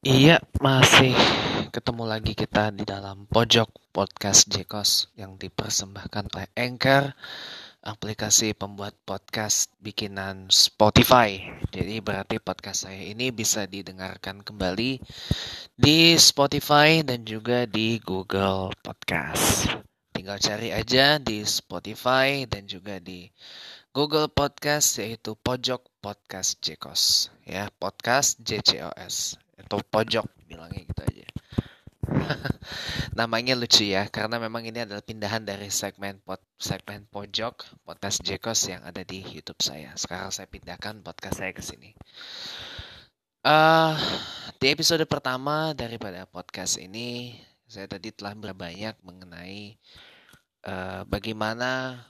Iya, masih ketemu lagi kita di dalam pojok podcast Jekos yang dipersembahkan oleh Anchor, aplikasi pembuat podcast bikinan Spotify. Jadi berarti podcast saya ini bisa didengarkan kembali di Spotify dan juga di Google Podcast. Tinggal cari aja di Spotify dan juga di Google Podcast yaitu Pojok Podcast Jekos ya, podcast JCOS atau pojok bilangnya gitu aja. Namanya lucu ya karena memang ini adalah pindahan dari segmen pod, segmen pojok podcast Jekos yang ada di YouTube saya. Sekarang saya pindahkan podcast saya ke sini. Uh, di episode pertama daripada podcast ini saya tadi telah berbanyak mengenai uh, bagaimana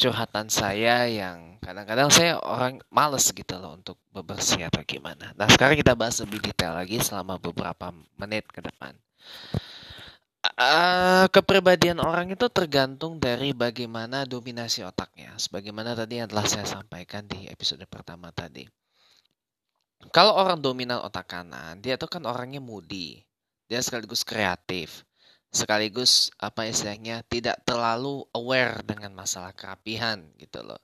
curhatan saya yang kadang-kadang saya orang males gitu loh untuk bebersih atau gimana. Nah sekarang kita bahas lebih detail lagi selama beberapa menit ke depan. Uh, kepribadian orang itu tergantung dari bagaimana dominasi otaknya. Sebagaimana tadi yang telah saya sampaikan di episode pertama tadi. Kalau orang dominan otak kanan, dia itu kan orangnya moody. Dia sekaligus kreatif sekaligus apa istilahnya tidak terlalu aware dengan masalah kerapihan gitu loh.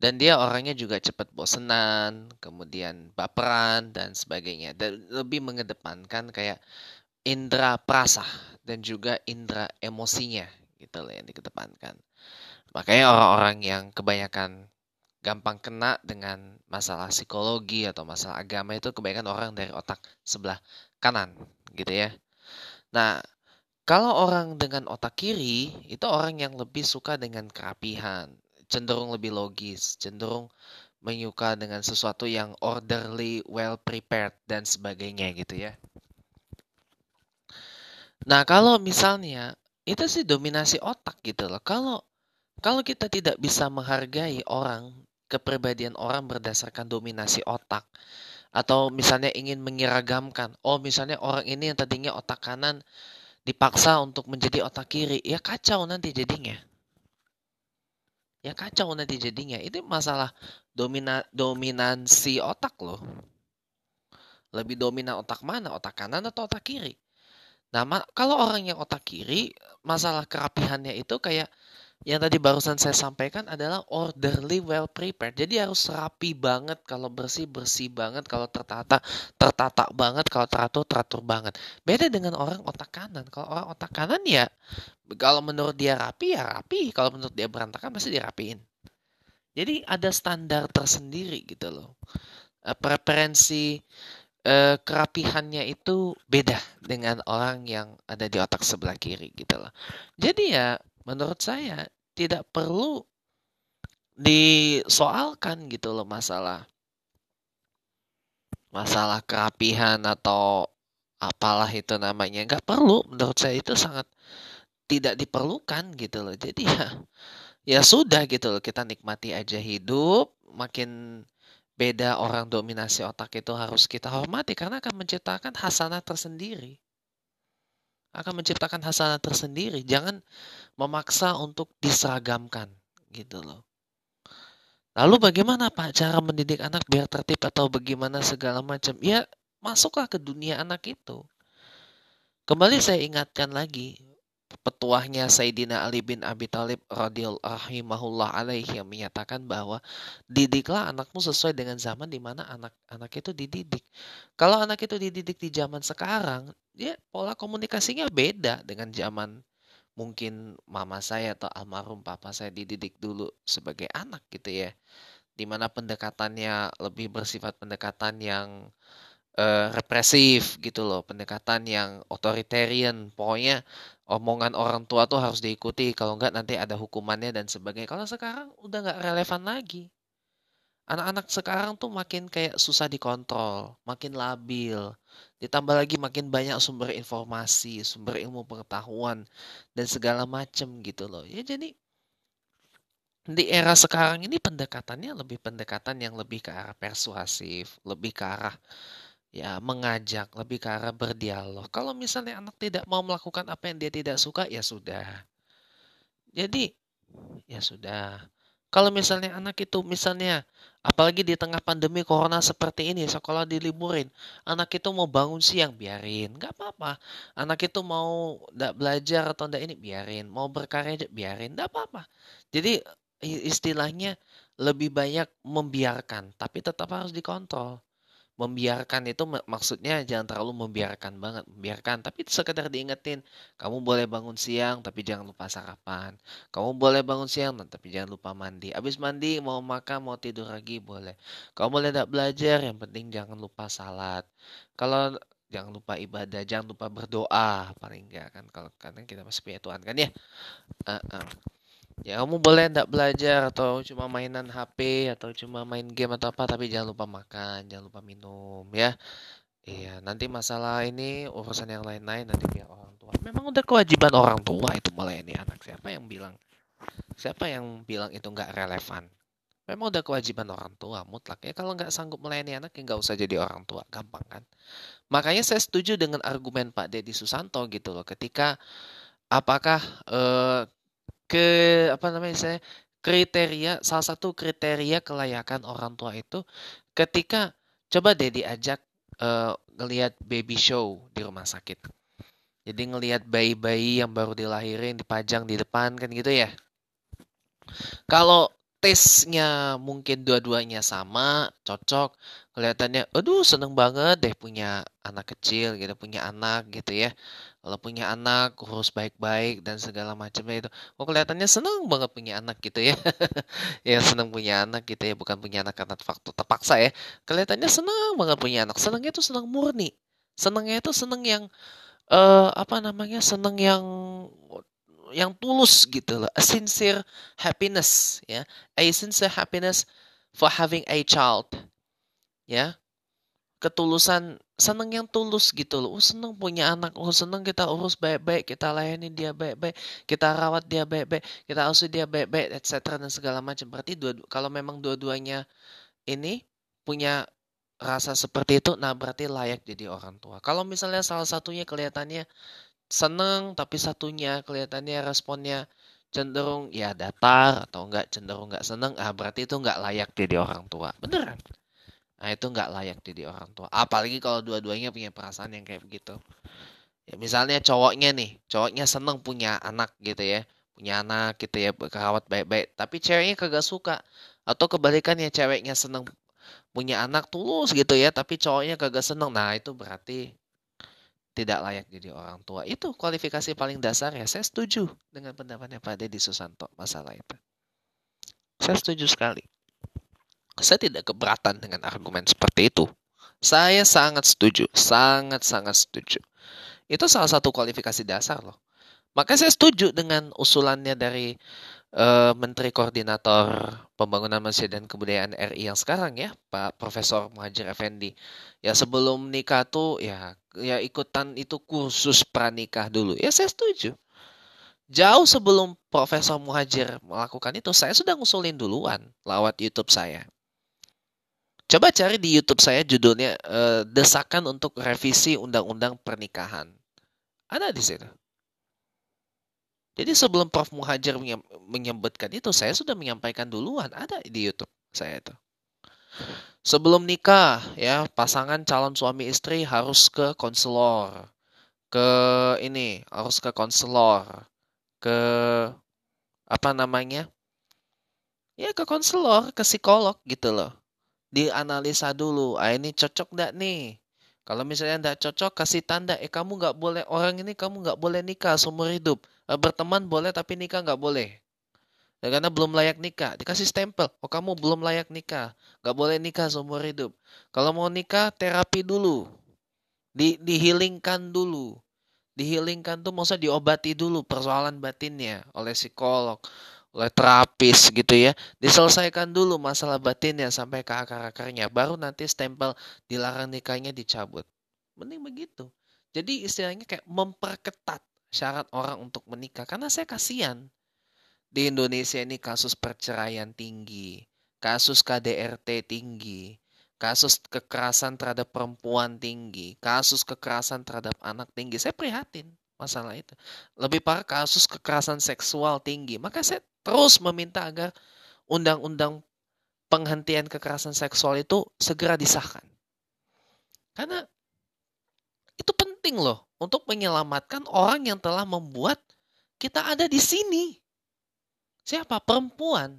Dan dia orangnya juga cepat bosenan, kemudian baperan dan sebagainya. Dan lebih mengedepankan kayak indera perasa dan juga indera emosinya gitu loh yang dikedepankan. Makanya orang-orang yang kebanyakan gampang kena dengan masalah psikologi atau masalah agama itu kebanyakan orang dari otak sebelah kanan gitu ya. Nah, kalau orang dengan otak kiri, itu orang yang lebih suka dengan kerapihan, cenderung lebih logis, cenderung menyuka dengan sesuatu yang orderly, well prepared dan sebagainya gitu ya. Nah, kalau misalnya itu sih dominasi otak gitu loh. Kalau kalau kita tidak bisa menghargai orang, kepribadian orang berdasarkan dominasi otak atau misalnya ingin mengiragamkan, oh misalnya orang ini yang tadinya otak kanan dipaksa untuk menjadi otak kiri, ya kacau nanti jadinya. Ya kacau nanti jadinya. Itu masalah domina, dominansi otak loh. Lebih dominan otak mana? Otak kanan atau otak kiri? Nah, kalau orang yang otak kiri, masalah kerapihannya itu kayak yang tadi barusan saya sampaikan adalah orderly well prepared. Jadi harus rapi banget kalau bersih bersih banget, kalau tertata tertata banget, kalau teratur teratur banget. Beda dengan orang otak kanan. Kalau orang otak kanan ya kalau menurut dia rapi ya rapi, kalau menurut dia berantakan pasti dirapiin. Jadi ada standar tersendiri gitu loh. Eh, preferensi eh, kerapihannya itu beda dengan orang yang ada di otak sebelah kiri gitu loh. Jadi ya menurut saya tidak perlu disoalkan gitu loh masalah masalah kerapihan atau apalah itu namanya. Nggak perlu menurut saya itu sangat tidak diperlukan gitu loh. Jadi ya ya sudah gitu loh kita nikmati aja hidup. Makin beda orang dominasi otak itu harus kita hormati karena akan menciptakan hasanah tersendiri akan menciptakan hasanah tersendiri. Jangan memaksa untuk diseragamkan gitu loh. Lalu bagaimana Pak cara mendidik anak biar tertib atau bagaimana segala macam? Ya masuklah ke dunia anak itu. Kembali saya ingatkan lagi petuahnya Sayyidina Ali bin Abi Thalib radhiyallahu alaihi yang menyatakan bahwa didiklah anakmu sesuai dengan zaman di mana anak-anak itu dididik. Kalau anak itu dididik di zaman sekarang, ya pola komunikasinya beda dengan zaman mungkin mama saya atau almarhum papa saya dididik dulu sebagai anak gitu ya. Di mana pendekatannya lebih bersifat pendekatan yang uh, represif gitu loh, pendekatan yang authoritarian. Pokoknya omongan orang tua tuh harus diikuti, kalau enggak nanti ada hukumannya dan sebagainya. Kalau sekarang udah nggak relevan lagi. Anak-anak sekarang tuh makin kayak susah dikontrol, makin labil. Ditambah lagi makin banyak sumber informasi, sumber ilmu pengetahuan dan segala macem gitu loh. Ya jadi di era sekarang ini pendekatannya lebih pendekatan yang lebih ke arah persuasif, lebih ke arah ya mengajak, lebih ke arah berdialog. Kalau misalnya anak tidak mau melakukan apa yang dia tidak suka, ya sudah. Jadi, ya sudah. Kalau misalnya anak itu misalnya apalagi di tengah pandemi corona seperti ini sekolah diliburin anak itu mau bangun siang biarin nggak apa-apa anak itu mau nggak belajar atau nggak ini biarin mau berkarya biarin nggak apa-apa jadi istilahnya lebih banyak membiarkan tapi tetap harus dikontrol membiarkan itu maksudnya jangan terlalu membiarkan banget membiarkan. Tapi sekedar diingetin kamu boleh bangun siang tapi jangan lupa sarapan. Kamu boleh bangun siang tapi jangan lupa mandi. Habis mandi mau makan mau tidur lagi boleh. Kamu boleh tidak belajar yang penting jangan lupa salat. Kalau jangan lupa ibadah jangan lupa berdoa paling enggak kan. Kalau kadang kita masih punya Tuhan kan ya? Uh -uh. Ya kamu boleh enggak belajar atau cuma mainan HP atau cuma main game atau apa tapi jangan lupa makan, jangan lupa minum ya. Iya, nanti masalah ini urusan yang lain-lain nanti biar orang tua. Memang udah kewajiban orang tua itu melayani anak. Siapa yang bilang? Siapa yang bilang itu nggak relevan? Memang udah kewajiban orang tua mutlak ya. Kalau nggak sanggup melayani anak ya nggak usah jadi orang tua, gampang kan? Makanya saya setuju dengan argumen Pak Deddy Susanto gitu loh. Ketika apakah eh, ke apa namanya saya kriteria salah satu kriteria kelayakan orang tua itu ketika coba deh diajak uh, ngelihat baby show di rumah sakit. Jadi ngelihat bayi-bayi yang baru dilahirin dipajang di depan kan gitu ya. Kalau tesnya mungkin dua-duanya sama, cocok, kelihatannya, aduh seneng banget deh punya anak kecil gitu, punya anak gitu ya kalau punya anak urus baik-baik dan segala macamnya itu. Oh kelihatannya senang banget punya anak gitu ya. Ya senang punya anak gitu ya bukan punya anak karena faktor terpaksa ya. Kelihatannya senang banget punya anak. Senangnya itu senang murni. Senangnya itu senang yang uh, apa namanya senang yang yang tulus gitu loh. A sincere happiness ya. A sincere happiness for having a child ya ketulusan seneng yang tulus gitu loh. Oh, seneng punya anak, oh seneng kita urus baik-baik, kita layani dia baik-baik, kita rawat dia baik-baik, kita asuh dia baik-baik, etc. dan segala macam. Berarti dua, kalau memang dua-duanya ini punya rasa seperti itu, nah berarti layak jadi orang tua. Kalau misalnya salah satunya kelihatannya seneng, tapi satunya kelihatannya responnya cenderung ya datar atau enggak cenderung enggak seneng, ah berarti itu enggak layak jadi orang tua. Beneran. Nah itu nggak layak jadi orang tua. Apalagi kalau dua-duanya punya perasaan yang kayak begitu. Ya misalnya cowoknya nih, cowoknya seneng punya anak gitu ya, punya anak gitu ya, kerawat baik-baik. Tapi ceweknya kagak suka. Atau kebalikannya ceweknya seneng punya anak tulus gitu ya, tapi cowoknya kagak seneng. Nah itu berarti tidak layak jadi orang tua. Itu kualifikasi paling dasar ya. Saya setuju dengan pendapatnya Pak Deddy Susanto masalah itu. Saya setuju sekali. Saya tidak keberatan dengan argumen seperti itu. Saya sangat setuju, sangat-sangat setuju. Itu salah satu kualifikasi dasar loh. Maka saya setuju dengan usulannya dari uh, Menteri Koordinator Pembangunan Manusia dan Kebudayaan RI yang sekarang ya, Pak Profesor Muhajir Effendi. Ya sebelum nikah tuh ya ya ikutan itu khusus pranikah dulu. Ya saya setuju. Jauh sebelum Profesor Muhajir melakukan itu, saya sudah ngusulin duluan lewat YouTube saya. Coba cari di YouTube saya judulnya uh, desakan untuk revisi undang-undang pernikahan. Ada di situ. Jadi sebelum Prof Muhajir menyebutkan itu, saya sudah menyampaikan duluan ada di YouTube saya itu. Sebelum nikah, ya pasangan calon suami istri harus ke konselor, ke ini harus ke konselor, ke apa namanya? Ya ke konselor, ke psikolog gitu loh dianalisa dulu. Ah ini cocok nggak nih? Kalau misalnya nggak cocok, kasih tanda. Eh kamu nggak boleh orang ini kamu nggak boleh nikah seumur hidup. Eh, berteman boleh tapi nikah nggak boleh. Ya, karena belum layak nikah. Dikasih stempel. Oh kamu belum layak nikah. Nggak boleh nikah seumur hidup. Kalau mau nikah terapi dulu. Di dihilingkan dulu. Dihilingkan tuh maksudnya diobati dulu persoalan batinnya oleh psikolog oleh terapis gitu ya. Diselesaikan dulu masalah batinnya sampai ke akar-akarnya. Baru nanti stempel dilarang nikahnya dicabut. Mending begitu. Jadi istilahnya kayak memperketat syarat orang untuk menikah. Karena saya kasihan. Di Indonesia ini kasus perceraian tinggi kasus KDRT tinggi kasus kekerasan terhadap perempuan tinggi kasus kekerasan terhadap anak tinggi. Saya prihatin masalah itu. Lebih parah kasus kekerasan seksual tinggi. Maka saya terus meminta agar undang-undang penghentian kekerasan seksual itu segera disahkan. Karena itu penting loh untuk menyelamatkan orang yang telah membuat kita ada di sini. Siapa? Perempuan.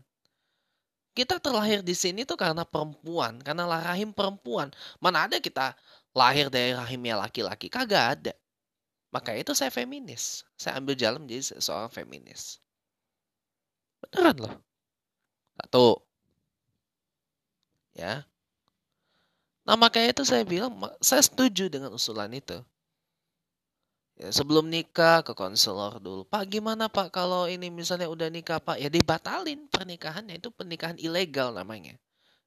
Kita terlahir di sini tuh karena perempuan, karena rahim perempuan. Mana ada kita lahir dari rahimnya laki-laki? Kagak ada. Maka itu saya feminis. Saya ambil jalan menjadi seorang feminis. Beneran loh. Satu. Ya. Nah makanya itu saya bilang, saya setuju dengan usulan itu. Ya, sebelum nikah ke konselor dulu. Pak gimana Pak kalau ini misalnya udah nikah Pak? Ya dibatalin pernikahannya. Itu pernikahan ilegal namanya.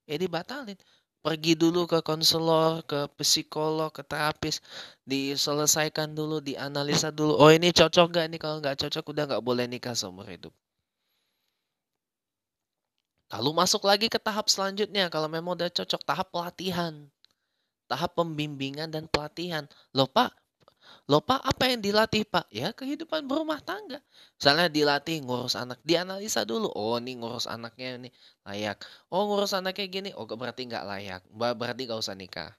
Ya dibatalin. Pergi dulu ke konselor, ke psikolog, ke terapis. Diselesaikan dulu, dianalisa dulu. Oh ini cocok gak nih? Kalau nggak cocok udah nggak boleh nikah seumur hidup. Lalu masuk lagi ke tahap selanjutnya kalau memang udah cocok tahap pelatihan. Tahap pembimbingan dan pelatihan. Loh Pak, Loh Pak, apa yang dilatih Pak? Ya kehidupan berumah tangga. Misalnya dilatih ngurus anak, dianalisa dulu. Oh ini ngurus anaknya ini layak. Oh ngurus anaknya gini, oh berarti nggak layak. Berarti nggak usah nikah.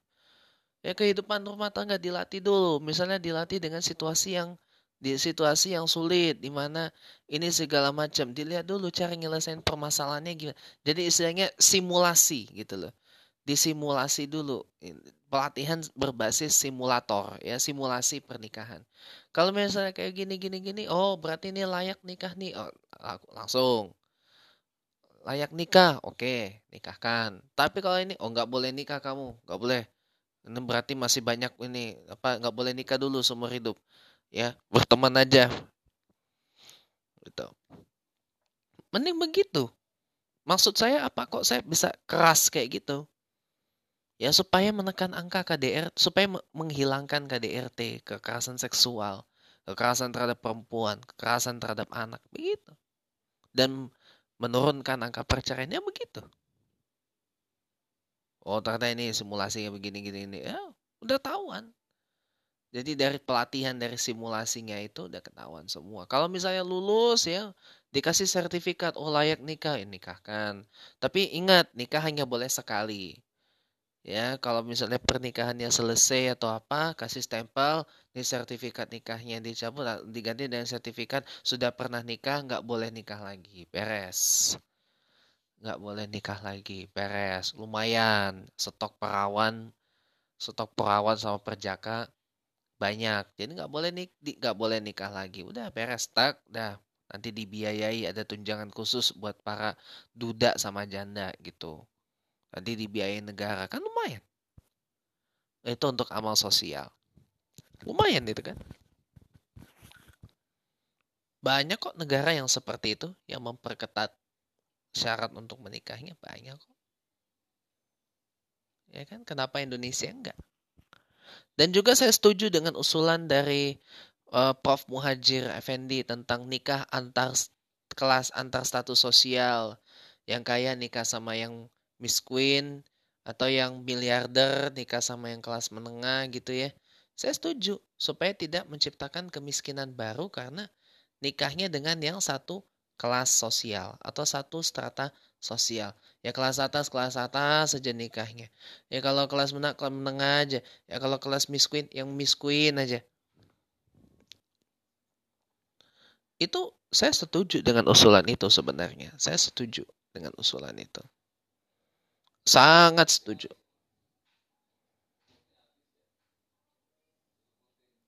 Ya kehidupan rumah tangga dilatih dulu. Misalnya dilatih dengan situasi yang di situasi yang sulit di mana ini segala macam dilihat dulu cara nyelesain permasalahannya gimana jadi istilahnya simulasi gitu loh disimulasi dulu. Pelatihan berbasis simulator ya simulasi pernikahan. Kalau misalnya kayak gini gini gini oh berarti ini layak nikah nih. Oh, langsung. Layak nikah oke nikahkan. Tapi kalau ini oh nggak boleh nikah kamu nggak boleh. Ini berarti masih banyak ini apa nggak boleh nikah dulu seumur hidup ya berteman aja. Gitu. Mending begitu. Maksud saya apa kok saya bisa keras kayak gitu ya supaya menekan angka KDR supaya menghilangkan KDRT kekerasan seksual kekerasan terhadap perempuan kekerasan terhadap anak begitu dan menurunkan angka perceraiannya begitu oh ternyata ini simulasinya begini gini ini ya udah tahuan jadi dari pelatihan dari simulasinya itu udah ketahuan semua. Kalau misalnya lulus ya dikasih sertifikat oh layak nikah, ya nikahkan. Tapi ingat nikah hanya boleh sekali. Ya, kalau misalnya pernikahannya selesai atau apa, kasih stempel, ini sertifikat nikahnya dicabut, diganti dengan sertifikat sudah pernah nikah, nggak boleh nikah lagi, beres. Nggak boleh nikah lagi, beres. Lumayan, stok perawan, stok perawan sama perjaka banyak. Jadi nggak boleh nik nggak boleh nikah lagi. Udah beres. Tak. Dah. Nanti dibiayai ada tunjangan khusus buat para duda sama janda gitu nanti dibiayai negara. Kan lumayan. Itu untuk amal sosial. Lumayan itu kan. Banyak kok negara yang seperti itu yang memperketat syarat untuk menikahnya. Banyak kok. Ya kan? Kenapa Indonesia enggak? Dan juga saya setuju dengan usulan dari uh, Prof. Muhajir Effendi tentang nikah antar kelas antar status sosial. Yang kaya nikah sama yang miskin atau yang miliarder nikah sama yang kelas menengah gitu ya. Saya setuju supaya tidak menciptakan kemiskinan baru karena nikahnya dengan yang satu kelas sosial atau satu strata sosial. Ya kelas atas, kelas atas saja nikahnya. Ya kalau kelas menengah, kelas menengah aja. Ya kalau kelas miskin, yang miskin aja. Itu saya setuju dengan usulan itu sebenarnya. Saya setuju dengan usulan itu. Sangat setuju.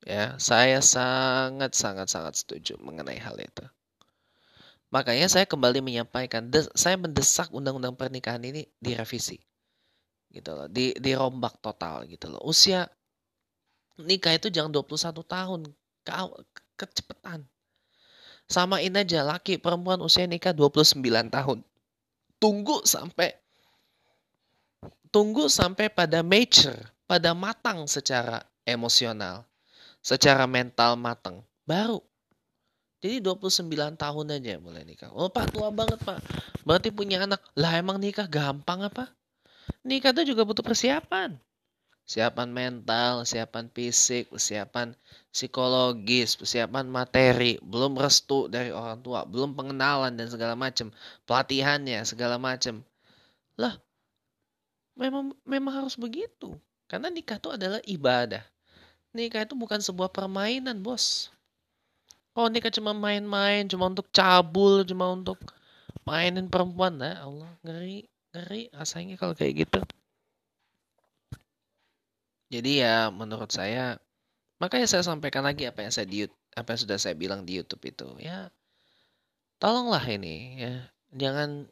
Ya, saya sangat sangat sangat setuju mengenai hal itu. Makanya saya kembali menyampaikan, saya mendesak undang-undang pernikahan ini direvisi. Gitu loh, di dirombak total gitu loh. Usia nikah itu jangan 21 tahun, ke, kecepetan. Samain aja laki perempuan usia nikah 29 tahun. Tunggu sampai tunggu sampai pada mature, pada matang secara emosional, secara mental matang, baru jadi 29 tahun aja mulai nikah. Oh pak tua banget pak. Berarti punya anak. Lah emang nikah gampang apa? Nikah tuh juga butuh persiapan. Persiapan mental, persiapan fisik, persiapan psikologis, persiapan materi, belum restu dari orang tua, belum pengenalan dan segala macam, pelatihannya segala macam. Lah, memang memang harus begitu. Karena nikah itu adalah ibadah. Nikah itu bukan sebuah permainan, Bos. Kalau nikah cuma main-main, cuma untuk cabul, cuma untuk mainin perempuan, nah Allah, ngeri, ngeri rasanya kalau kayak gitu. Jadi ya menurut saya makanya saya sampaikan lagi apa yang saya di apa yang sudah saya bilang di YouTube itu ya tolonglah ini ya jangan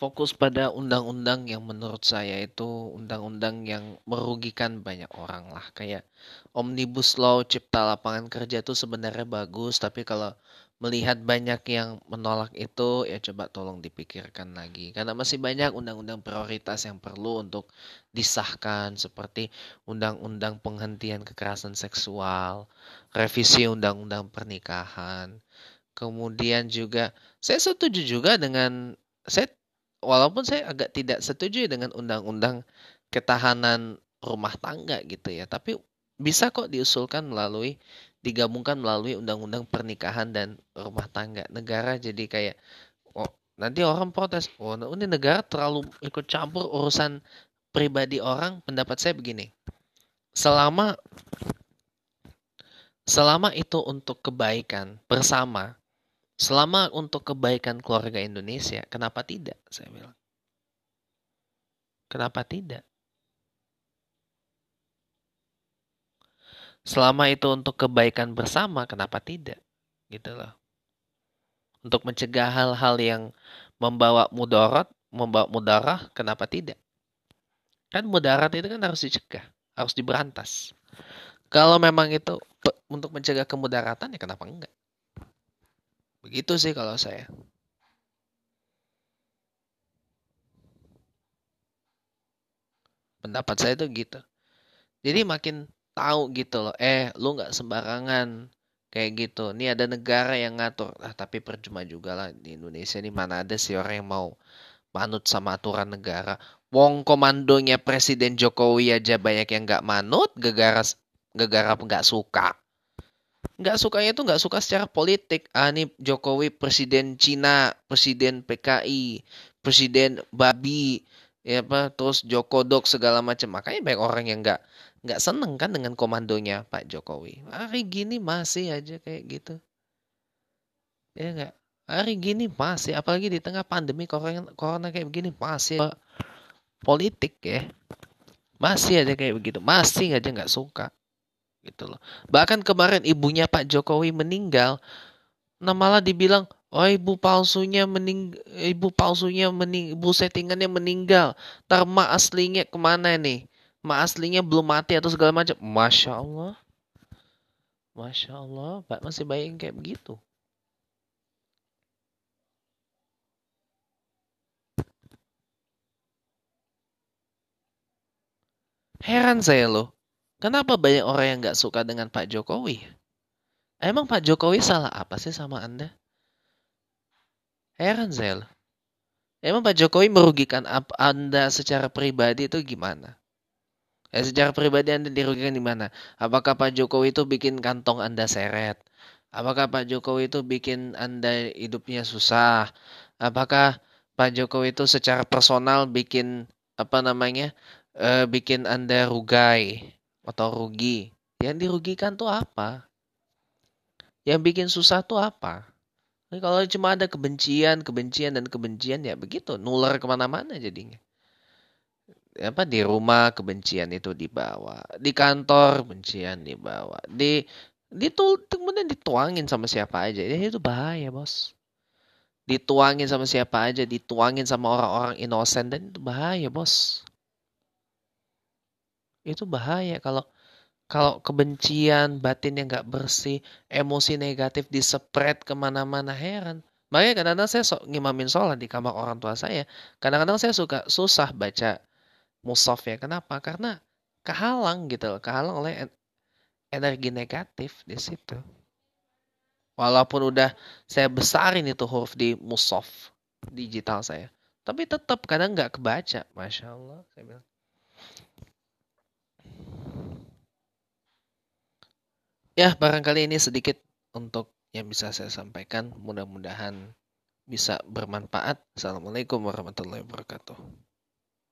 fokus pada undang-undang yang menurut saya itu undang-undang yang merugikan banyak orang lah kayak omnibus law cipta lapangan kerja itu sebenarnya bagus tapi kalau melihat banyak yang menolak itu, ya coba tolong dipikirkan lagi. Karena masih banyak undang-undang prioritas yang perlu untuk disahkan seperti undang-undang penghentian kekerasan seksual, revisi undang-undang pernikahan. Kemudian juga saya setuju juga dengan saya walaupun saya agak tidak setuju dengan undang-undang ketahanan rumah tangga gitu ya, tapi bisa kok diusulkan melalui digabungkan melalui undang-undang pernikahan dan rumah tangga. Negara jadi kayak oh nanti orang protes, oh ini negara terlalu ikut campur urusan pribadi orang. Pendapat saya begini. Selama selama itu untuk kebaikan bersama, selama untuk kebaikan keluarga Indonesia, kenapa tidak? Saya bilang. Kenapa tidak? Selama itu untuk kebaikan bersama, kenapa tidak? Gitu loh. Untuk mencegah hal-hal yang membawa mudarat, membawa mudarah, kenapa tidak? Kan mudarat itu kan harus dicegah, harus diberantas. Kalau memang itu untuk mencegah kemudaratan, ya kenapa enggak? Begitu sih kalau saya. Pendapat saya itu gitu. Jadi makin tahu gitu loh eh lu nggak sembarangan kayak gitu ini ada negara yang ngatur ah tapi percuma juga lah di Indonesia ini mana ada sih orang yang mau manut sama aturan negara wong komandonya Presiden Jokowi aja banyak yang nggak manut gegara gegara nggak suka nggak sukanya itu nggak suka secara politik ah ini Jokowi presiden Cina presiden PKI presiden babi ya apa terus Jokodok segala macam makanya banyak orang yang nggak nggak seneng kan dengan komandonya Pak Jokowi. Hari gini masih aja kayak gitu. Ya nggak? Hari gini masih, apalagi di tengah pandemi corona, corona kayak begini masih politik ya. Masih aja kayak begitu, masih aja nggak suka gitu loh. Bahkan kemarin ibunya Pak Jokowi meninggal, nah malah dibilang, oh ibu palsunya mening, ibu palsunya mening, ibu settingannya meninggal, terma aslinya ke mana nih? ma aslinya belum mati atau segala macam. Masya Allah. Masya Allah, Pak masih baik kayak begitu. Heran saya loh, kenapa banyak orang yang nggak suka dengan Pak Jokowi? Emang Pak Jokowi salah apa sih sama Anda? Heran loh. Emang Pak Jokowi merugikan Anda secara pribadi itu gimana? Ya, secara pribadi Anda dirugikan di mana? Apakah Pak Jokowi itu bikin kantong Anda seret? Apakah Pak Jokowi itu bikin Anda hidupnya susah? Apakah Pak Jokowi itu secara personal bikin apa namanya? E, bikin Anda rugai atau rugi? Yang dirugikan tuh apa? Yang bikin susah tuh apa? Nah, kalau cuma ada kebencian, kebencian dan kebencian ya begitu, nular ke mana-mana jadinya. Apa di rumah kebencian itu dibawa. Di kantor kebencian dibawa. Di ditul kemudian dituangin sama siapa aja. Ya itu bahaya bos. Dituangin sama siapa aja dituangin sama orang-orang inosen dan itu bahaya bos itu bahaya kalau kalau kebencian batin yang nggak bersih emosi negatif disepret ke mana-mana heran makanya kadang-kadang saya so, ngimamin sholat di kamar orang tua saya kadang-kadang saya suka susah baca musaf ya. Kenapa? Karena kehalang gitu loh, kehalang oleh energi negatif di situ. Walaupun udah saya besarin itu huruf di musaf digital saya, tapi tetap kadang nggak kebaca, masya Allah. Saya bilang. Ya, barangkali ini sedikit untuk yang bisa saya sampaikan. Mudah-mudahan bisa bermanfaat. Assalamualaikum warahmatullahi wabarakatuh.